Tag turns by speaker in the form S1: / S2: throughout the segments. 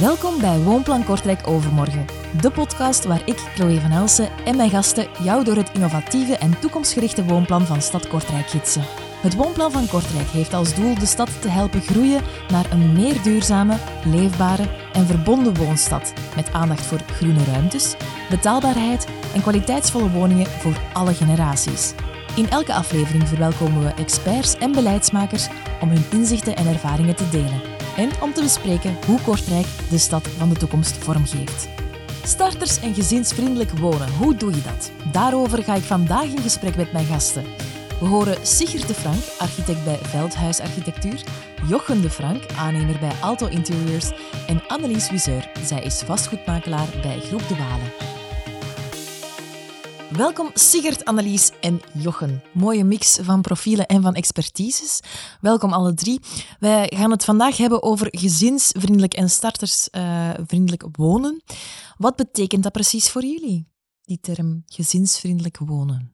S1: Welkom bij Woonplan Kortrijk Overmorgen, de podcast waar ik, Chloe van Elsen, en mijn gasten jou door het innovatieve en toekomstgerichte woonplan van Stad Kortrijk gidsen. Het Woonplan van Kortrijk heeft als doel de stad te helpen groeien naar een meer duurzame, leefbare en verbonden woonstad, met aandacht voor groene ruimtes, betaalbaarheid en kwaliteitsvolle woningen voor alle generaties. In elke aflevering verwelkomen we experts en beleidsmakers om hun inzichten en ervaringen te delen en om te bespreken hoe Kortrijk de stad van de toekomst vormgeeft. Starters en gezinsvriendelijk wonen, hoe doe je dat? Daarover ga ik vandaag in gesprek met mijn gasten. We horen Sigrid de Frank, architect bij Veldhuis Architectuur, Jochen de Frank, aannemer bij Alto Interiors en Annelies Wiseur. Zij is vastgoedmakelaar bij Groep de Walen. Welkom Sigert, Annelies en Jochen. Mooie mix van profielen en van expertises. Welkom alle drie. Wij gaan het vandaag hebben over gezinsvriendelijk en startersvriendelijk wonen. Wat betekent dat precies voor jullie, die term gezinsvriendelijk wonen?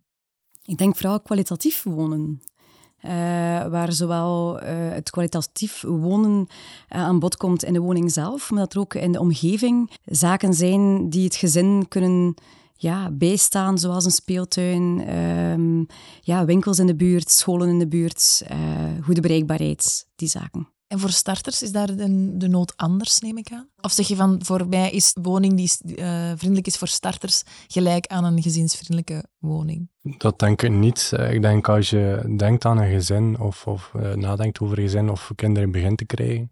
S2: Ik denk vooral kwalitatief wonen. Uh, waar zowel uh, het kwalitatief wonen aan bod komt in de woning zelf, maar dat er ook in de omgeving zaken zijn die het gezin kunnen ja, bijstaan, zoals een speeltuin, um, ja, winkels in de buurt, scholen in de buurt, goede bereikbaarheid, die zaken.
S1: En voor starters is daar de, de nood anders, neem ik aan? Of zeg je van, voor mij is woning die uh, vriendelijk is voor starters gelijk aan een gezinsvriendelijke woning?
S3: Dat denk ik niet. Eh, ik denk als je denkt aan een gezin of, of uh, nadenkt over een gezin of kinderen begint te krijgen,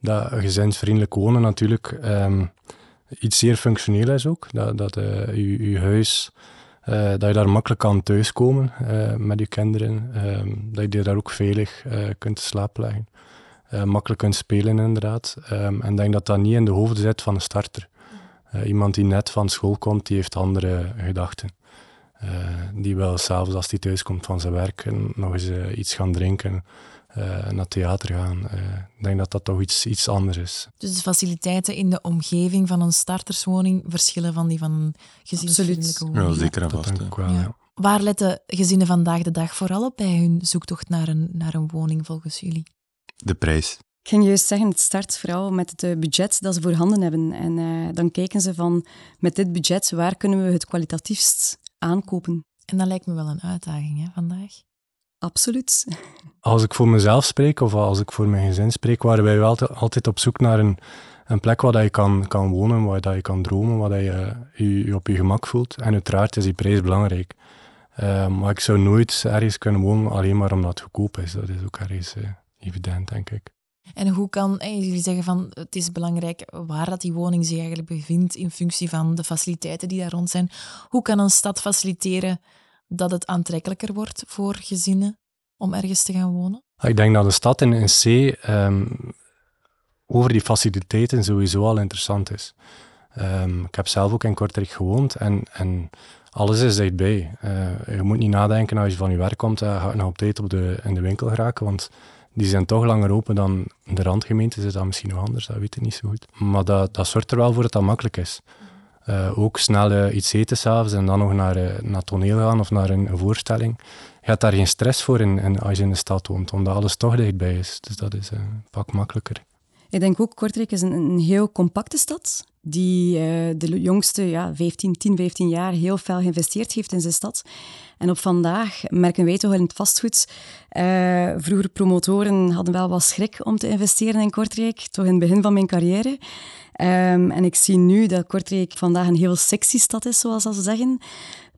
S3: dat gezinsvriendelijk wonen natuurlijk um, iets zeer functioneel is ook. Dat, dat je, je huis... Uh, dat je daar makkelijk kan thuiskomen uh, met je kinderen. Uh, dat je daar ook veilig kunt slapen leggen uh, makkelijk kunt spelen, inderdaad. Um, en ik denk dat dat niet in de hoofden zit van een starter. Iemand die net van school komt, die heeft andere gedachten. Die wil s'avonds, als hij thuis komt van zijn werk, nog eens iets gaan drinken, naar het theater gaan. ik denk dat dat toch iets, iets anders is.
S1: Dus de faciliteiten in de omgeving van een starterswoning verschillen van die van een gezinsvriendelijke woning?
S4: Ja, zeker en vast.
S3: Wel, ja.
S1: Waar letten gezinnen vandaag de dag vooral op bij hun zoektocht naar een, naar een woning volgens jullie?
S4: de prijs.
S2: Ik ging juist zeggen, het start vooral met het eh, budget dat ze voorhanden hebben. En uh, dan kijken ze van, met dit budget, waar kunnen we het kwalitatiefst aankopen?
S1: En dat lijkt me wel een uitdaging hè, vandaag.
S2: Absoluut.
S3: Als ik voor mezelf spreek, of als ik voor mijn gezin spreek, waren wij wel altijd op zoek naar een, een plek waar je kan, kan wonen, waar je kan dromen, waar je je, je op je gemak voelt. En uiteraard is die prijs belangrijk. Uh, maar ik zou nooit ergens kunnen wonen alleen maar omdat het goedkoop is. Dat is ook ergens evident, denk ik.
S1: En hoe kan, jullie zeggen van het is belangrijk waar dat die woning zich eigenlijk bevindt in functie van de faciliteiten die daar rond zijn. Hoe kan een stad faciliteren dat het aantrekkelijker wordt voor gezinnen om ergens te gaan wonen?
S3: Ah, ik denk dat de stad in, in C um, over die faciliteiten sowieso al interessant is. Um, ik heb zelf ook in Kortrijk gewoond en, en alles is dichtbij. Uh, je moet niet nadenken als je van je werk komt, uh, ga ik nog op tijd op de, in de winkel geraken, want die zijn toch langer open dan de randgemeentes. Is dat misschien nog anders, dat weet ik niet zo goed. Maar dat, dat zorgt er wel voor dat dat makkelijk is. Uh, ook snel uh, iets eten s'avonds en dan nog naar, uh, naar toneel gaan of naar een, een, voorstelling. Je hebt daar geen stress voor in, in, als je in de stad woont, omdat alles toch dichtbij is. Dus dat is een pak makkelijker.
S2: Ik denk ook, Kortrijk is een, een heel compacte stad die uh, de jongste ja, 15, 10, 15 jaar heel veel geïnvesteerd heeft in zijn stad. En op vandaag merken wij toch wel in het vastgoed. Uh, vroeger promotoren hadden wel wat schrik om te investeren in Kortrijk, toch in het begin van mijn carrière. Um, en ik zie nu dat Kortrijk vandaag een heel sexy stad is, zoals ze zeggen.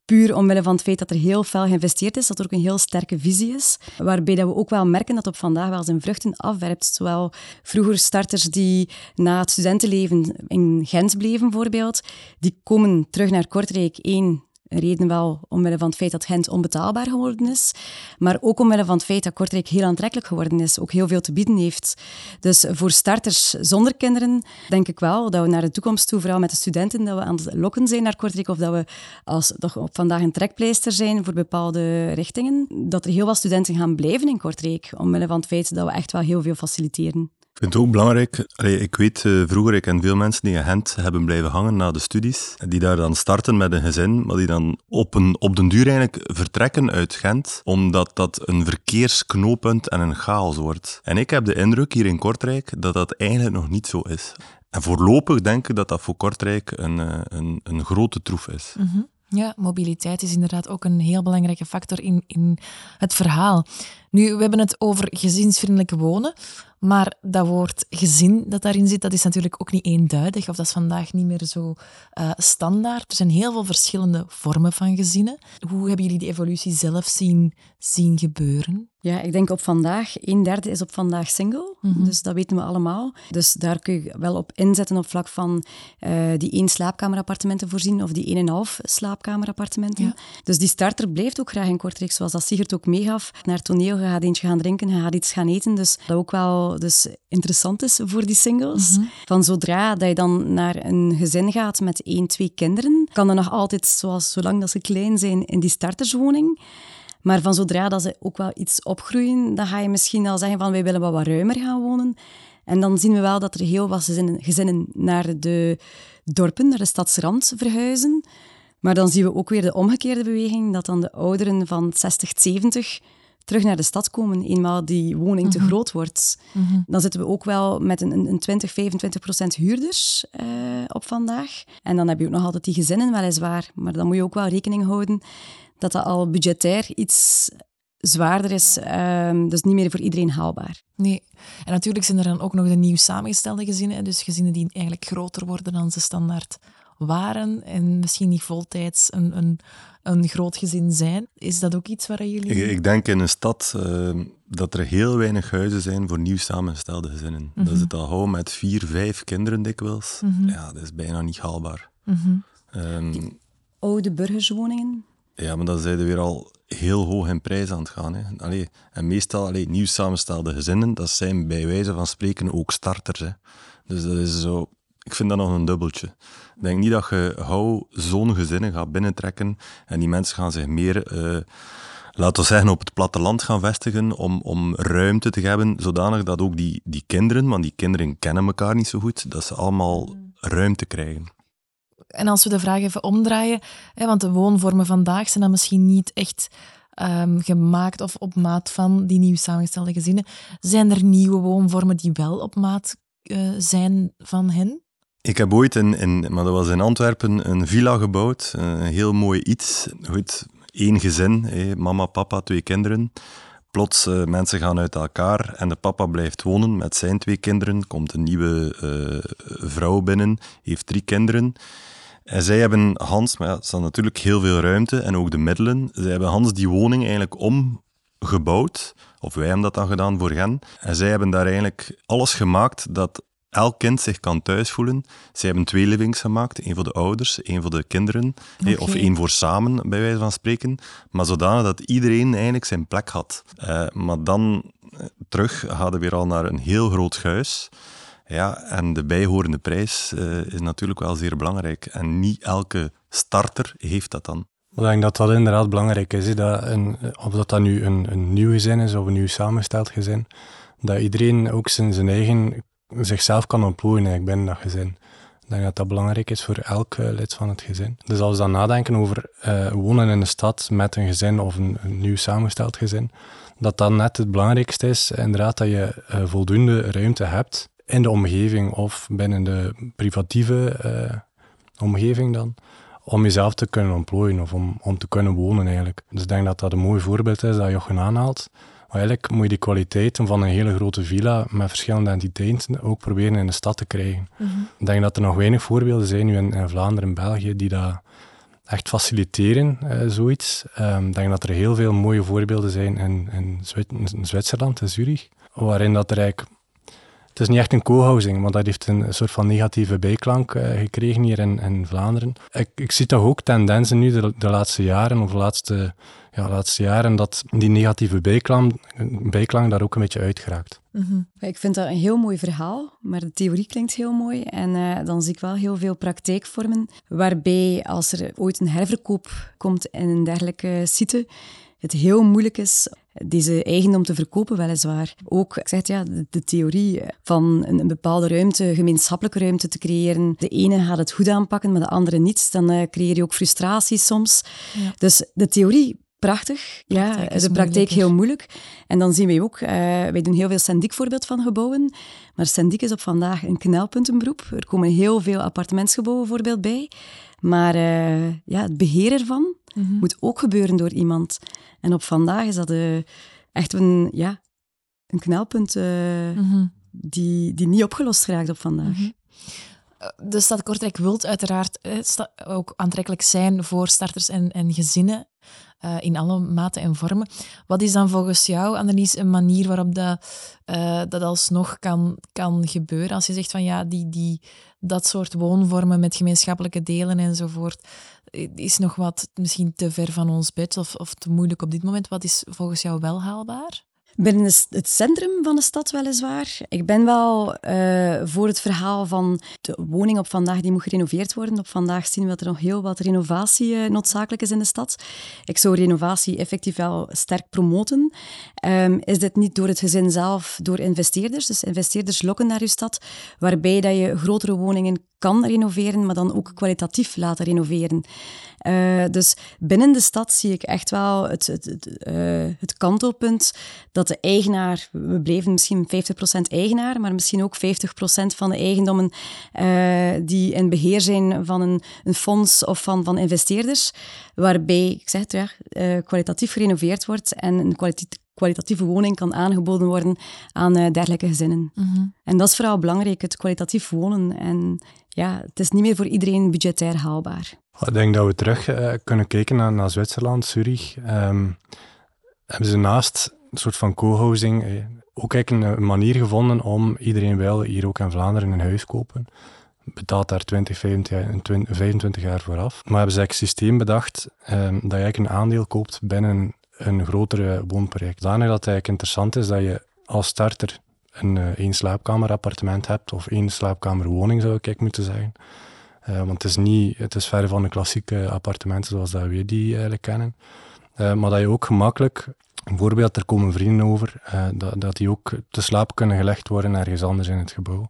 S2: Puur omwille van het feit dat er heel veel geïnvesteerd is, dat er ook een heel sterke visie is. Waarbij dat we ook wel merken dat op vandaag wel zijn vruchten afwerpt. Zowel vroeger starters die na het studentenleven in Gent bleven, bijvoorbeeld, die komen terug naar Kortrijk. één een reden wel omwille van het feit dat Gent onbetaalbaar geworden is, maar ook omwille van het feit dat Kortrijk heel aantrekkelijk geworden is, ook heel veel te bieden heeft. Dus voor starters zonder kinderen denk ik wel dat we naar de toekomst toe, vooral met de studenten, dat we aan het lokken zijn naar Kortrijk of dat we als toch op vandaag een trekpleister zijn voor bepaalde richtingen, dat er heel wat studenten gaan blijven in Kortrijk, omwille van het feit dat we echt wel heel veel faciliteren.
S4: Ik vind het ook belangrijk, ik weet uh, vroeger, ik ken veel mensen die in Gent hebben blijven hangen na de studies, die daar dan starten met een gezin, maar die dan op, een, op den duur eigenlijk vertrekken uit Gent, omdat dat een verkeersknooppunt en een chaos wordt. En ik heb de indruk hier in Kortrijk dat dat eigenlijk nog niet zo is. En voorlopig denk ik dat dat voor Kortrijk een, eh, een, een grote troef is.
S1: Mhm. Ja, mobiliteit is inderdaad ook een heel belangrijke factor in, in het verhaal. Nu, we hebben het over gezinsvriendelijk wonen, maar dat woord gezin dat daarin zit, dat is natuurlijk ook niet eenduidig, of dat is vandaag niet meer zo uh, standaard. Er zijn heel veel verschillende vormen van gezinnen. Hoe hebben jullie die evolutie zelf zien, zien gebeuren?
S2: Ja, ik denk op vandaag, een derde is op vandaag single, mm-hmm. dus dat weten we allemaal. Dus daar kun je wel op inzetten op vlak van uh, die één slaapkamerappartementen voorzien of die één en half slaapkamerappartementen. Ja. Dus die starter blijft ook graag in Kortrijk, zoals dat Sigert ook meegaf. Naar toneel, je gaat eentje gaan drinken, je gaat iets gaan eten, dus dat ook wel dus interessant is voor die singles. Mm-hmm. Van zodra dat je dan naar een gezin gaat met één, twee kinderen, kan dat nog altijd, zoals zolang dat ze klein zijn, in die starterswoning. Maar van zodra dat ze ook wel iets opgroeien, dan ga je misschien al zeggen van wij willen wat, wat ruimer gaan wonen. En dan zien we wel dat er heel wat gezinnen naar de dorpen, naar de stadsrand verhuizen. Maar dan zien we ook weer de omgekeerde beweging, dat dan de ouderen van 60, 70 terug naar de stad komen, eenmaal die woning te mhm. groot wordt. Mhm. Dan zitten we ook wel met een, een 20, 25 procent huurders uh, op vandaag. En dan heb je ook nog altijd die gezinnen, weliswaar. Maar dan moet je ook wel rekening houden dat dat al budgetair iets zwaarder is, um, dus niet meer voor iedereen haalbaar.
S1: Nee, en natuurlijk zijn er dan ook nog de nieuw samengestelde gezinnen, dus gezinnen die eigenlijk groter worden dan ze standaard waren en misschien niet voltijds een, een, een groot gezin zijn. Is dat ook iets waar jullie...
S4: Ik, ik denk in een stad uh, dat er heel weinig huizen zijn voor nieuw samengestelde gezinnen. Mm -hmm. Dat is het al gauw met vier, vijf kinderen dikwijls. Mm -hmm. Ja, dat is bijna niet haalbaar. Mm
S2: -hmm. um, oude burgerswoningen?
S4: Ja, maar dan zijn we weer al heel hoog in prijs aan het gaan. Hè. Allee, en meestal allee, nieuw samenstelde gezinnen, dat zijn bij wijze van spreken ook starters. Hè. Dus dat is zo... Ik vind dat nog een dubbeltje. Ik denk niet dat je gauw zo'n gezinnen gaat binnentrekken en die mensen gaan zich meer... Uh, laten we zeggen, op het platteland gaan vestigen om, om ruimte te hebben, zodanig dat ook die, die kinderen, want die kinderen kennen elkaar niet zo goed, dat ze allemaal ruimte krijgen.
S1: En als we de vraag even omdraaien, hè, want de woonvormen vandaag zijn dan misschien niet echt um, gemaakt of op maat van die nieuw samengestelde gezinnen. Zijn er nieuwe woonvormen die wel op maat uh, zijn van hen?
S4: Ik heb ooit in, maar dat was in Antwerpen, een villa gebouwd. Een heel mooi iets. Goed, één gezin, mama, papa, twee kinderen. Plots, uh, mensen gaan uit elkaar en de papa blijft wonen met zijn twee kinderen. Komt een nieuwe uh, vrouw binnen, heeft drie kinderen. En zij hebben Hans, maar ja, er staat natuurlijk heel veel ruimte en ook de middelen. Zij hebben Hans die woning eigenlijk omgebouwd, of wij hebben dat dan gedaan voor hen. En zij hebben daar eigenlijk alles gemaakt dat elk kind zich kan thuis voelen. Zij hebben twee livings gemaakt, één voor de ouders, één voor de kinderen, okay. of één voor samen, bij wijze van spreken. Maar zodanig dat iedereen eigenlijk zijn plek had. Uh, maar dan uh, terug gaan we weer al naar een heel groot huis. Ja, en de bijhorende prijs uh, is natuurlijk wel zeer belangrijk. En niet elke starter heeft dat dan.
S3: Ik denk dat dat inderdaad belangrijk is. Dat een, of dat dat nu een, een nieuw gezin is of een nieuw samengesteld gezin. Dat iedereen ook zijn, zijn eigen zichzelf kan ontplooien binnen dat gezin. Ik denk dat dat belangrijk is voor elk uh, lid van het gezin. Dus als we dan nadenken over uh, wonen in de stad met een gezin of een, nieuw samengesteld gezin, dat dat net het belangrijkste is, inderdaad, dat je uh, voldoende ruimte hebt in de omgeving of binnen de privatieve omgeving dan, om jezelf te kunnen ontplooien of om, om te kunnen wonen eigenlijk. Dus ik denk dat dat een mooi voorbeeld is dat Jochen aanhaalt. Maar eigenlijk moet je die kwaliteiten van een hele grote villa met verschillende entiteiten ook proberen in de stad te krijgen. Mm -hmm. Ik denk dat er nog weinig voorbeelden zijn nu in, in Vlaanderen en België die dat echt faciliteren, zoiets. Um, ik denk dat er heel veel mooie voorbeelden zijn in, in, Zwit in Zwitserland, in Zurich, waarin dat er eigenlijk het is niet echt een co-housing, maar dat heeft een soort van negatieve bijklank uh, gekregen hier in, in Vlaanderen. Ik, ik, zie toch ook tendensen nu de, de laatste jaren, of de laatste, ja, laatste jaren, dat die negatieve bijklank, bijklank daar ook een beetje uitgeraakt.
S2: Mm -hmm. Ik vind dat een heel mooi verhaal, maar de theorie klinkt heel mooi. En uh, dan zie ik wel heel veel praktijkvormen, waarbij als er ooit een herverkoop komt in een dergelijke site, het heel moeilijk is deze eigendom te verkopen, weliswaar. Ook, ik zeg het, ja, de, de theorie van een, een, bepaalde ruimte, gemeenschappelijke ruimte te creëren. De ene gaat het goed aanpakken, maar de andere niet. Dan uh, creëer je ook frustratie soms. Ja. Dus de theorie prachtig. Ja,
S1: Praktijk is
S2: de praktijk
S1: moeilijker.
S2: heel moeilijk. En dan zien wij ook, eh, wij doen heel veel Sendik voorbeeld van gebouwen. Maar Sendik is op vandaag een knelpuntenberoep. Er komen heel veel appartementsgebouwen voorbeeld bij. Maar eh, ja, het beheer ervan
S1: Mhm.
S2: moet ook gebeuren door iemand. En op vandaag is dat eh, echt een, ja, een knelpunt
S1: Mhm.
S2: die, die niet opgelost raakt op vandaag.
S1: Mhm. De stad Kortrijk wil uiteraard eh, ook aantrekkelijk zijn voor starters en, en gezinnen eh, in alle maten en vormen. Wat is dan volgens jou, Annelies, een manier waarop dat, eh, dat alsnog kan, kan gebeuren? Als je zegt van ja, die, die, dat soort woonvormen met gemeenschappelijke delen enzovoort is nog wat misschien te ver van ons bed of, of te moeilijk op dit moment. Wat is volgens jou wel haalbaar?
S2: Binnen het centrum van de stad weliswaar. Ik ben wel eh, voor het verhaal van de woning op vandaag die moet gerenoveerd worden. Op vandaag zien we dat er nog heel wat renovatie eh, noodzakelijk is in de stad. Ik zou renovatie effectief wel sterk promoten. Ehm, is dit niet door het gezin zelf, door investeerders? Dus investeerders lokken naar uw stad, waarbij dat je grotere woningen kan renoveren, maar dan ook kwalitatief laten renoveren. Eh, dus binnen de stad zie ik echt wel het, het, het kantelpunt dat de eigenaar, we bleven misschien 50% eigenaar, maar misschien ook 50% van de eigendommen eh, die in beheer zijn van een, een fonds of van, van investeerders, waarbij, ik zeg het ja, eh, kwalitatief gerenoveerd wordt en een kwalitatieve woning kan aangeboden worden aan eh, dergelijke gezinnen. En dat is vooral belangrijk, het kwalitatief wonen. En ja, het is niet meer voor iedereen budgetair haalbaar.
S3: Ik denk dat we terug eh, kunnen kijken naar, naar Zwitserland, Zurich. Ehm, hebben ze naast een soort van co-housing eh, ook eigenlijk een manier gevonden om iedereen wil hier ook in Vlaanderen een huis kopen. Betaalt daar 20, 25 jaar, 20 25 jaar vooraf. Maar hebben ze eigenlijk een systeem bedacht ehm, dat je eigenlijk een aandeel koopt binnen een grotere woonproject. Zodanig dat het eigenlijk interessant is dat je als starter een eh, één slaapkamer appartement hebt, of één slaapkamer woning zou ik moeten zeggen. Eh, want het is, niet, het is verre van de klassieke appartementen zoals dat we die eigenlijk kennen. Maar dat je ook gemakkelijk, bijvoorbeeld er komen vrienden over, eh, dat, dat die ook te slaap kunnen gelegd worden ergens anders in het gebouw.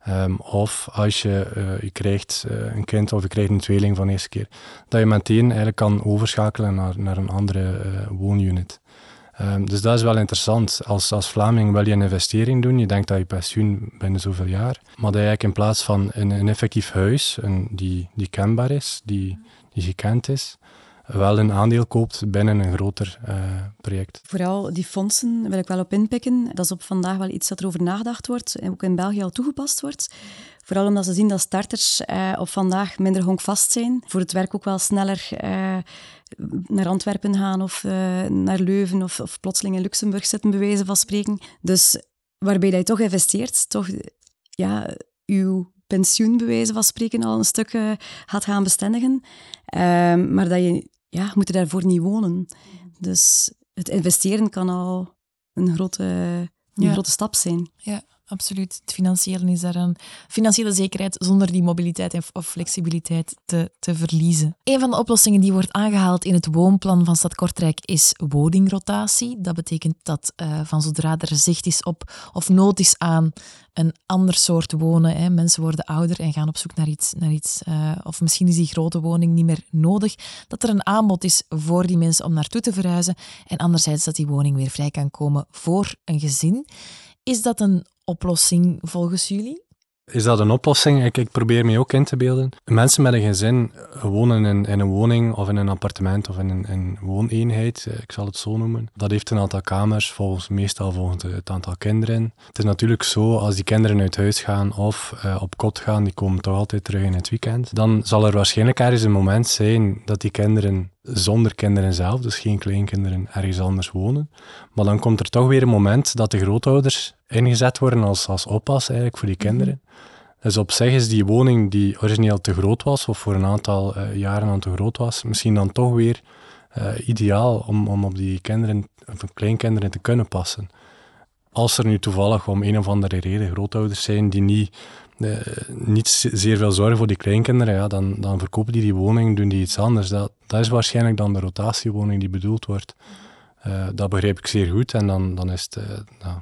S3: Ehm, of als je, eh, je krijgt eh, een kind of je krijgt een tweeling van de eerste keer, dat je meteen eigenlijk kan overschakelen naar, naar een andere woonunit. Ehm, dus dat is wel interessant. Als, als Vlaming wil je een investering doen, je denkt dat je pensioen binnen zoveel jaar, maar dat je eigenlijk in plaats van een, een effectief huis, een, die, die kenbaar is, die, die gekend is, wel een aandeel koopt binnen een groter eh, project.
S2: Vooral die fondsen wil ik wel op inpikken. Dat is op vandaag wel iets dat erover nagedacht wordt en ook in België al toegepast wordt. Vooral omdat ze zien dat starters eh, op vandaag minder honkvast zijn. Voor het werk ook wel sneller eh, naar Antwerpen gaan of naar Leuven of, of plotseling in Luxemburg zitten, bij wijze van spreken. Dus waarbij dat je toch investeert, toch ja, uw pensioen, bij van spreken, al een stuk eh, gaat gaan bestendigen. Ehm, maar dat je, ja, je moet er daarvoor niet wonen. Dus het investeren kan al een grote, een
S1: Ja.
S2: grote stap zijn.
S1: Ja, absoluut. Het financiële is daar een financiële zekerheid zonder die mobiliteit of flexibiliteit te, te verliezen. Een van de oplossingen die wordt aangehaald in het woonplan van Stad Kortrijk is woningrotatie. Dat betekent dat eh, van zodra er zicht is op of nood is aan een ander soort wonen, hè, mensen worden ouder en gaan op zoek naar iets, naar iets eh, of misschien is die grote woning niet meer nodig, dat er een aanbod is voor die mensen om naartoe te verhuizen en anderzijds dat die woning weer vrij kan komen voor een gezin. Is dat een oplossing volgens jullie?
S3: Is dat een oplossing? Ik, ik probeer me ook in te beelden. Mensen met een gezin wonen in, in een woning of in een appartement of in een, in een wooneenheid, eh, ik zal het zo noemen. Dat heeft een aantal kamers, volgens, meestal volgens het aantal kinderen. Het is natuurlijk zo, als die kinderen uit huis gaan of eh, op kot gaan, die komen toch altijd terug in het weekend, dan zal er waarschijnlijk ergens een moment zijn dat die kinderen zonder kinderen zelf, dus geen kleinkinderen, ergens anders wonen. Maar dan komt er toch weer een moment dat de grootouders ingezet worden als, als oppas eigenlijk voor die kinderen. Dus op zich is die woning die origineel te groot was, of voor een aantal eh, jaren aan te groot was, misschien dan toch weer eh, ideaal om, om op die kinderen, of kleinkinderen te kunnen passen. Als er nu toevallig om een of andere reden grootouders zijn die niet, eh, niet ze- zeer veel zorgen voor die kleinkinderen, ja, dan, dan verkopen die die woning, doen die iets anders. Dat, dat is waarschijnlijk dan de rotatiewoning die bedoeld wordt. Eh, dat begrijp ik zeer goed en dan, dan is het, nou,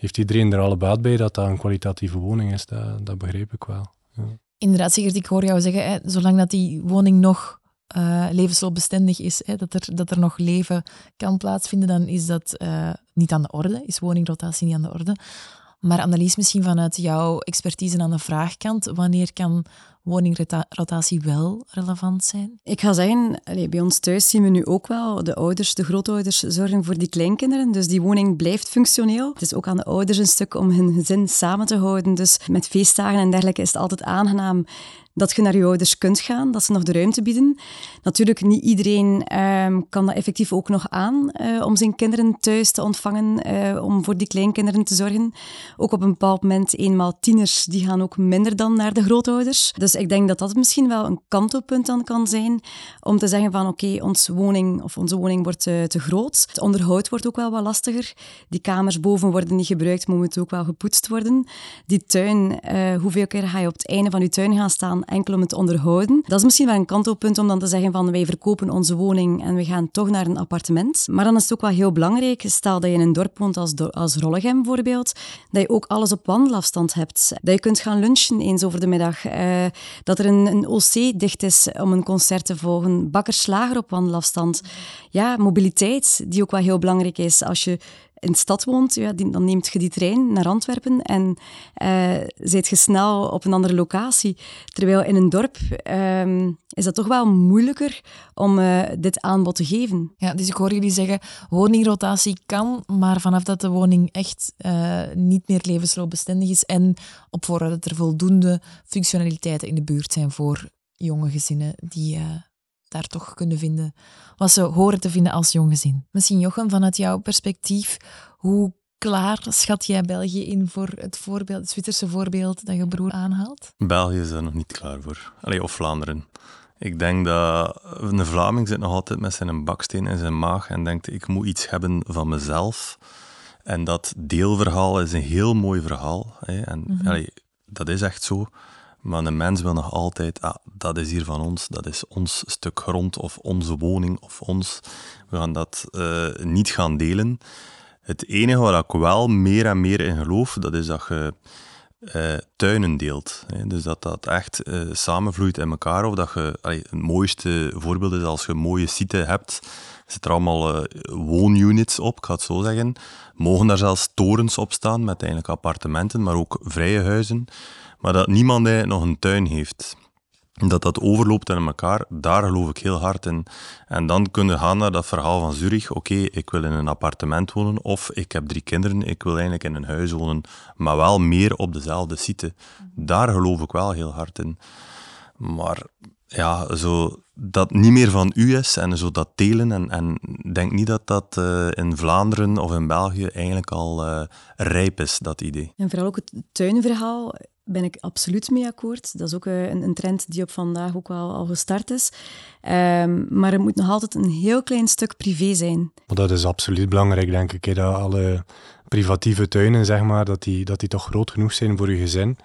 S3: heeft iedereen er alle baat bij dat dat een kwalitatieve woning is. Dat, dat begrijp ik wel.
S1: Inderdaad, Sigrid, ik hoor jou zeggen, hè, zolang dat die woning nog uh, levensloopbestendig is, hè, dat, er, dat er nog leven kan plaatsvinden, dan is dat uh, niet aan de orde, is woningrotatie niet aan de orde. Maar Annelies, misschien vanuit jouw expertise aan de vraagkant, wanneer kan woningrotatie wel relevant zijn?
S2: Ik ga zeggen, bij ons thuis zien we nu ook wel de ouders, de grootouders zorgen voor die kleinkinderen. Dus die woning blijft functioneel. Het is ook aan de ouders een stuk om hun gezin samen te houden. Dus met feestdagen en dergelijke is het altijd aangenaam dat je naar je ouders kunt gaan, dat ze nog de ruimte bieden. Natuurlijk, niet iedereen ehm, kan dat effectief ook nog aan uh, om zijn kinderen thuis te ontvangen, uh, om voor die kleinkinderen te zorgen. Ook op een bepaald moment, eenmaal tieners, die gaan ook minder dan naar de grootouders. Dus ik denk dat dat misschien wel een kantelpunt dan kan zijn, om te zeggen van oké, onze woning of onze woning wordt te groot. Het onderhoud wordt ook wel wat lastiger. Die kamers boven worden niet gebruikt, moeten ook wel gepoetst worden. Die tuin, hoeveel keer ga je op het einde van je tuin gaan staan enkel om het te onderhouden. Dat is misschien wel een kantelpunt om dan te zeggen van wij verkopen onze woning en we gaan toch naar een appartement. Maar dan is het ook wel heel belangrijk, stel dat je in een dorp woont als, als Rollegem bijvoorbeeld, dat je ook alles op wandelafstand hebt. Dat je kunt gaan lunchen eens over de middag. Uh, dat er een, een OC dicht is om een concert te volgen. Bakkerslager op wandelafstand. Ja, mobiliteit, die ook wel heel belangrijk is. Als je in de stad woont, ja, dan neemt je die trein naar Antwerpen en uh, je snel op een andere locatie. Terwijl in een dorp um, is dat toch wel moeilijker om uh, dit aanbod te geven.
S1: Ja, dus ik hoor jullie zeggen, woningrotatie kan, maar vanaf dat de woning echt uh, niet meer levensloopbestendig is en op voorwaarde dat er voldoende functionaliteiten in de buurt zijn voor jonge gezinnen die daar toch kunnen vinden wat ze horen te vinden als jong Misschien Jochem, vanuit jouw perspectief, hoe klaar schat jij België in voor het, voorbeeld, het Zwitserse voorbeeld dat je broer aanhaalt?
S4: België is daar nog niet klaar voor. Allee, of Vlaanderen. Ik denk dat een Vlaming zit nog altijd met zijn baksteen in zijn maag en denkt, ik moet iets hebben van mezelf. En dat deelverhaal is een heel mooi verhaal. Hè. En, mm -hmm. dat is echt zo. Maar een mens wil nog altijd, ah, dat is hier van ons, dat is ons stuk grond of onze woning of ons. We gaan dat uh, niet gaan delen. Het enige waar ik wel meer en meer in geloof, dat is dat je uh, tuinen deelt. Hè. Dus dat dat echt uh, samenvloeit in elkaar. Of dat je, het mooiste voorbeeld is als je mooie site hebt, zitten er allemaal woonunits op, ik ga het zo zeggen. Mogen daar zelfs torens op staan met eigenlijk appartementen, maar ook vrije huizen maar dat niemand nog een tuin heeft. Dat dat overloopt in elkaar, daar geloof ik heel hard in. En dan kunnen gaan naar dat verhaal van Zurich. Oké, ik wil in een appartement wonen, of ik heb drie kinderen, ik wil eigenlijk in een huis wonen, maar wel meer op dezelfde site. Daar geloof ik wel heel hard in. Maar ja, zo dat niet meer van u is en zo dat delen. En, en denk niet dat dat uh, in Vlaanderen of in België eigenlijk al uh, rijp is, dat idee.
S2: En vooral ook het tuinverhaal ben ik absoluut mee akkoord. Dat is ook eh, een, een trend die op vandaag ook wel al gestart is. Um, maar het moet nog altijd een heel klein stuk privé zijn.
S3: Dat is absoluut belangrijk, denk ik. Dat alle privatieve tuinen, zeg maar, dat die, dat die toch groot genoeg zijn voor je gezin.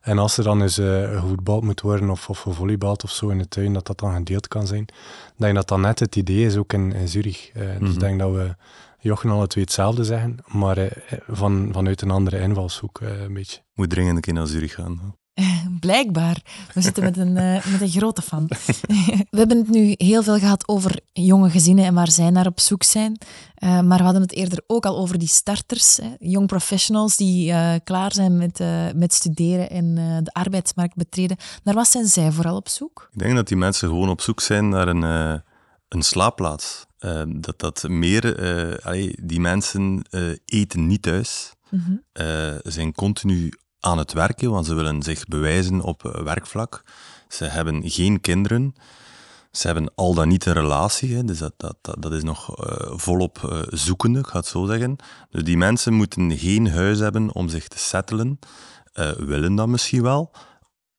S3: En als er dan eens uh, gevoetbald moet worden of, of gevolleybald of zo in de tuin, dat dat dan gedeeld kan zijn. Ik denk dat dat net het idee is, ook in, in Zurich. Uh, Dus ik mhm. denk dat we Jochen alle twee hetzelfde zeggen, maar uh, van, vanuit een andere invalshoek een beetje.
S4: Moet dringend een keer naar Zurich gaan.
S1: Blijkbaar. We zitten met een, uh, met een grote fan. we hebben het nu heel veel gehad over jonge gezinnen en waar zij naar op zoek zijn. Uh, maar we hadden het eerder ook al over die starters, hè, young professionals die uh, klaar zijn met, met studeren en de arbeidsmarkt betreden. Naar wat zijn zij vooral op zoek?
S4: Ik denk dat die mensen gewoon op zoek zijn naar een, een slaapplaats. Dat dat meer, allee, die mensen eten niet thuis. Mm zijn continu aan het werken, want ze willen zich bewijzen op eh, werkvlak. Ze hebben geen kinderen. Ze hebben al dan niet een relatie, hè, dus dat, dat, dat, is nog uh, volop uh, zoekende, ik ga het zo zeggen. Dus die mensen moeten geen huis hebben om zich te settelen, uh, willen dat misschien wel.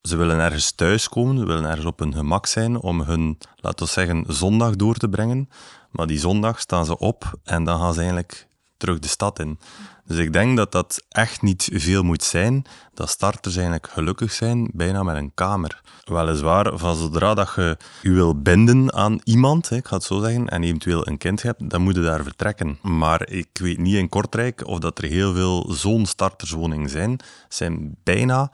S4: Ze willen ergens thuiskomen, ze willen ergens op hun gemak zijn om hun, laten we zeggen, zondag door te brengen. Maar die zondag staan ze op en dan gaan ze eigenlijk terug de stad in. Dus ik denk dat dat echt niet veel moet zijn, dat starters eigenlijk gelukkig zijn, bijna met een kamer. Weliswaar, van zodra dat je je wil binden aan iemand, ik ga het zo zeggen, en eventueel een kind hebt, dan moet je daar vertrekken. Maar ik weet niet in Kortrijk of dat er heel veel zo'n starterswoningen zijn. Het zijn bijna,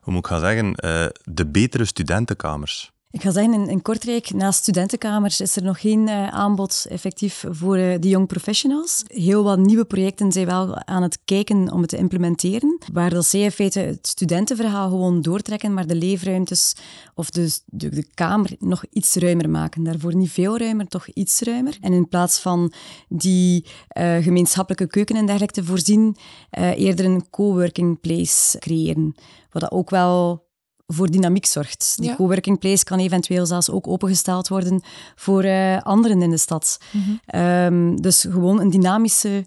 S4: hoe moet ik gaan zeggen, eh, de betere studentenkamers.
S2: Ik ga zeggen, in, in Kortrijk, naast studentenkamers, is er nog geen uh, aanbod effectief voor uh, de young professionals. Heel wat nieuwe projecten zijn wel aan het kijken om het te implementeren, waar dat zij in feite het studentenverhaal gewoon doortrekken, maar de leefruimtes of de, de, de, kamer nog iets ruimer maken. Daarvoor niet veel ruimer, toch iets ruimer. En in plaats van die uh, gemeenschappelijke keuken en dergelijke te voorzien, eerder een coworking place creëren. Wat dat ook wel voor dynamiek zorgt. Die coworking place kan eventueel zelfs ook opengesteld worden voor uh, anderen in de stad. Mm um, dus gewoon een dynamische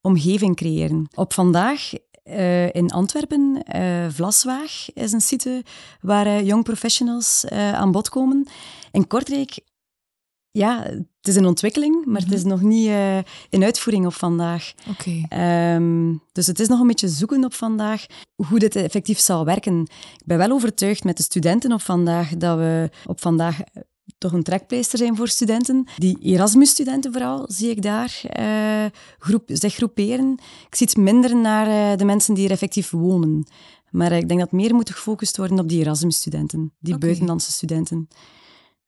S2: omgeving creëren. Op vandaag uh, in Antwerpen, uh, Vlaswaag is een site waar young professionals aan bod komen. In Kortrijk ja, het is een ontwikkeling, maar het is mhm. nog niet uh, in uitvoering op vandaag.
S1: Oké.
S2: Ehm, dus het is nog een beetje zoeken op vandaag hoe dit effectief zal werken. Ik ben wel overtuigd met de studenten op vandaag dat we op vandaag eh, toch een trekpleister zijn voor studenten. Die Erasmus-studenten vooral, zie ik daar uh, groep, zich groeperen. Ik zie het minder naar de mensen die er effectief wonen. Maar ik denk dat meer moet gefocust worden op die Erasmus-studenten, die buitenlandse studenten.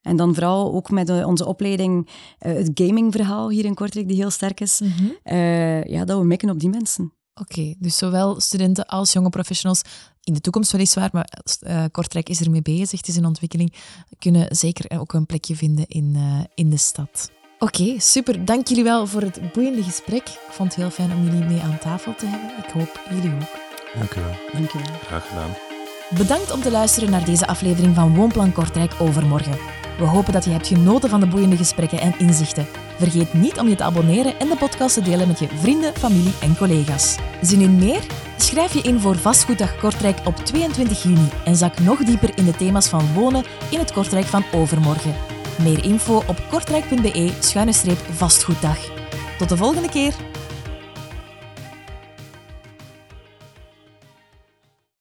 S2: En dan vooral ook met onze opleiding uh, het gamingverhaal hier in Kortrijk, die heel sterk is. Mhm. Eh, ja, dat we mikken op die mensen.
S1: Oké, dus zowel studenten als jonge professionals, in de toekomst weliswaar, maar uh, Kortrijk is ermee bezig, het is in ontwikkeling, kunnen zeker ook een plekje vinden in, in de stad. Oké, super. Dank jullie wel voor het boeiende gesprek. Ik vond het heel fijn om jullie mee aan tafel te hebben. Ik hoop jullie ook.
S3: Dank u wel.
S2: Dank u wel.
S4: Graag gedaan.
S1: Bedankt om te luisteren naar deze aflevering van Woonplan Kortrijk overmorgen. We hopen dat je hebt genoten van de boeiende gesprekken en inzichten. Vergeet niet om je te abonneren en de podcast te delen met je vrienden, familie en collega's. Zin in meer? Schrijf je in voor Vastgoeddag Kortrijk op 22 juni en zak nog dieper in de thema's van wonen in het Kortrijk van overmorgen. Meer info op kortrijk.be-vastgoeddag. Tot de volgende keer!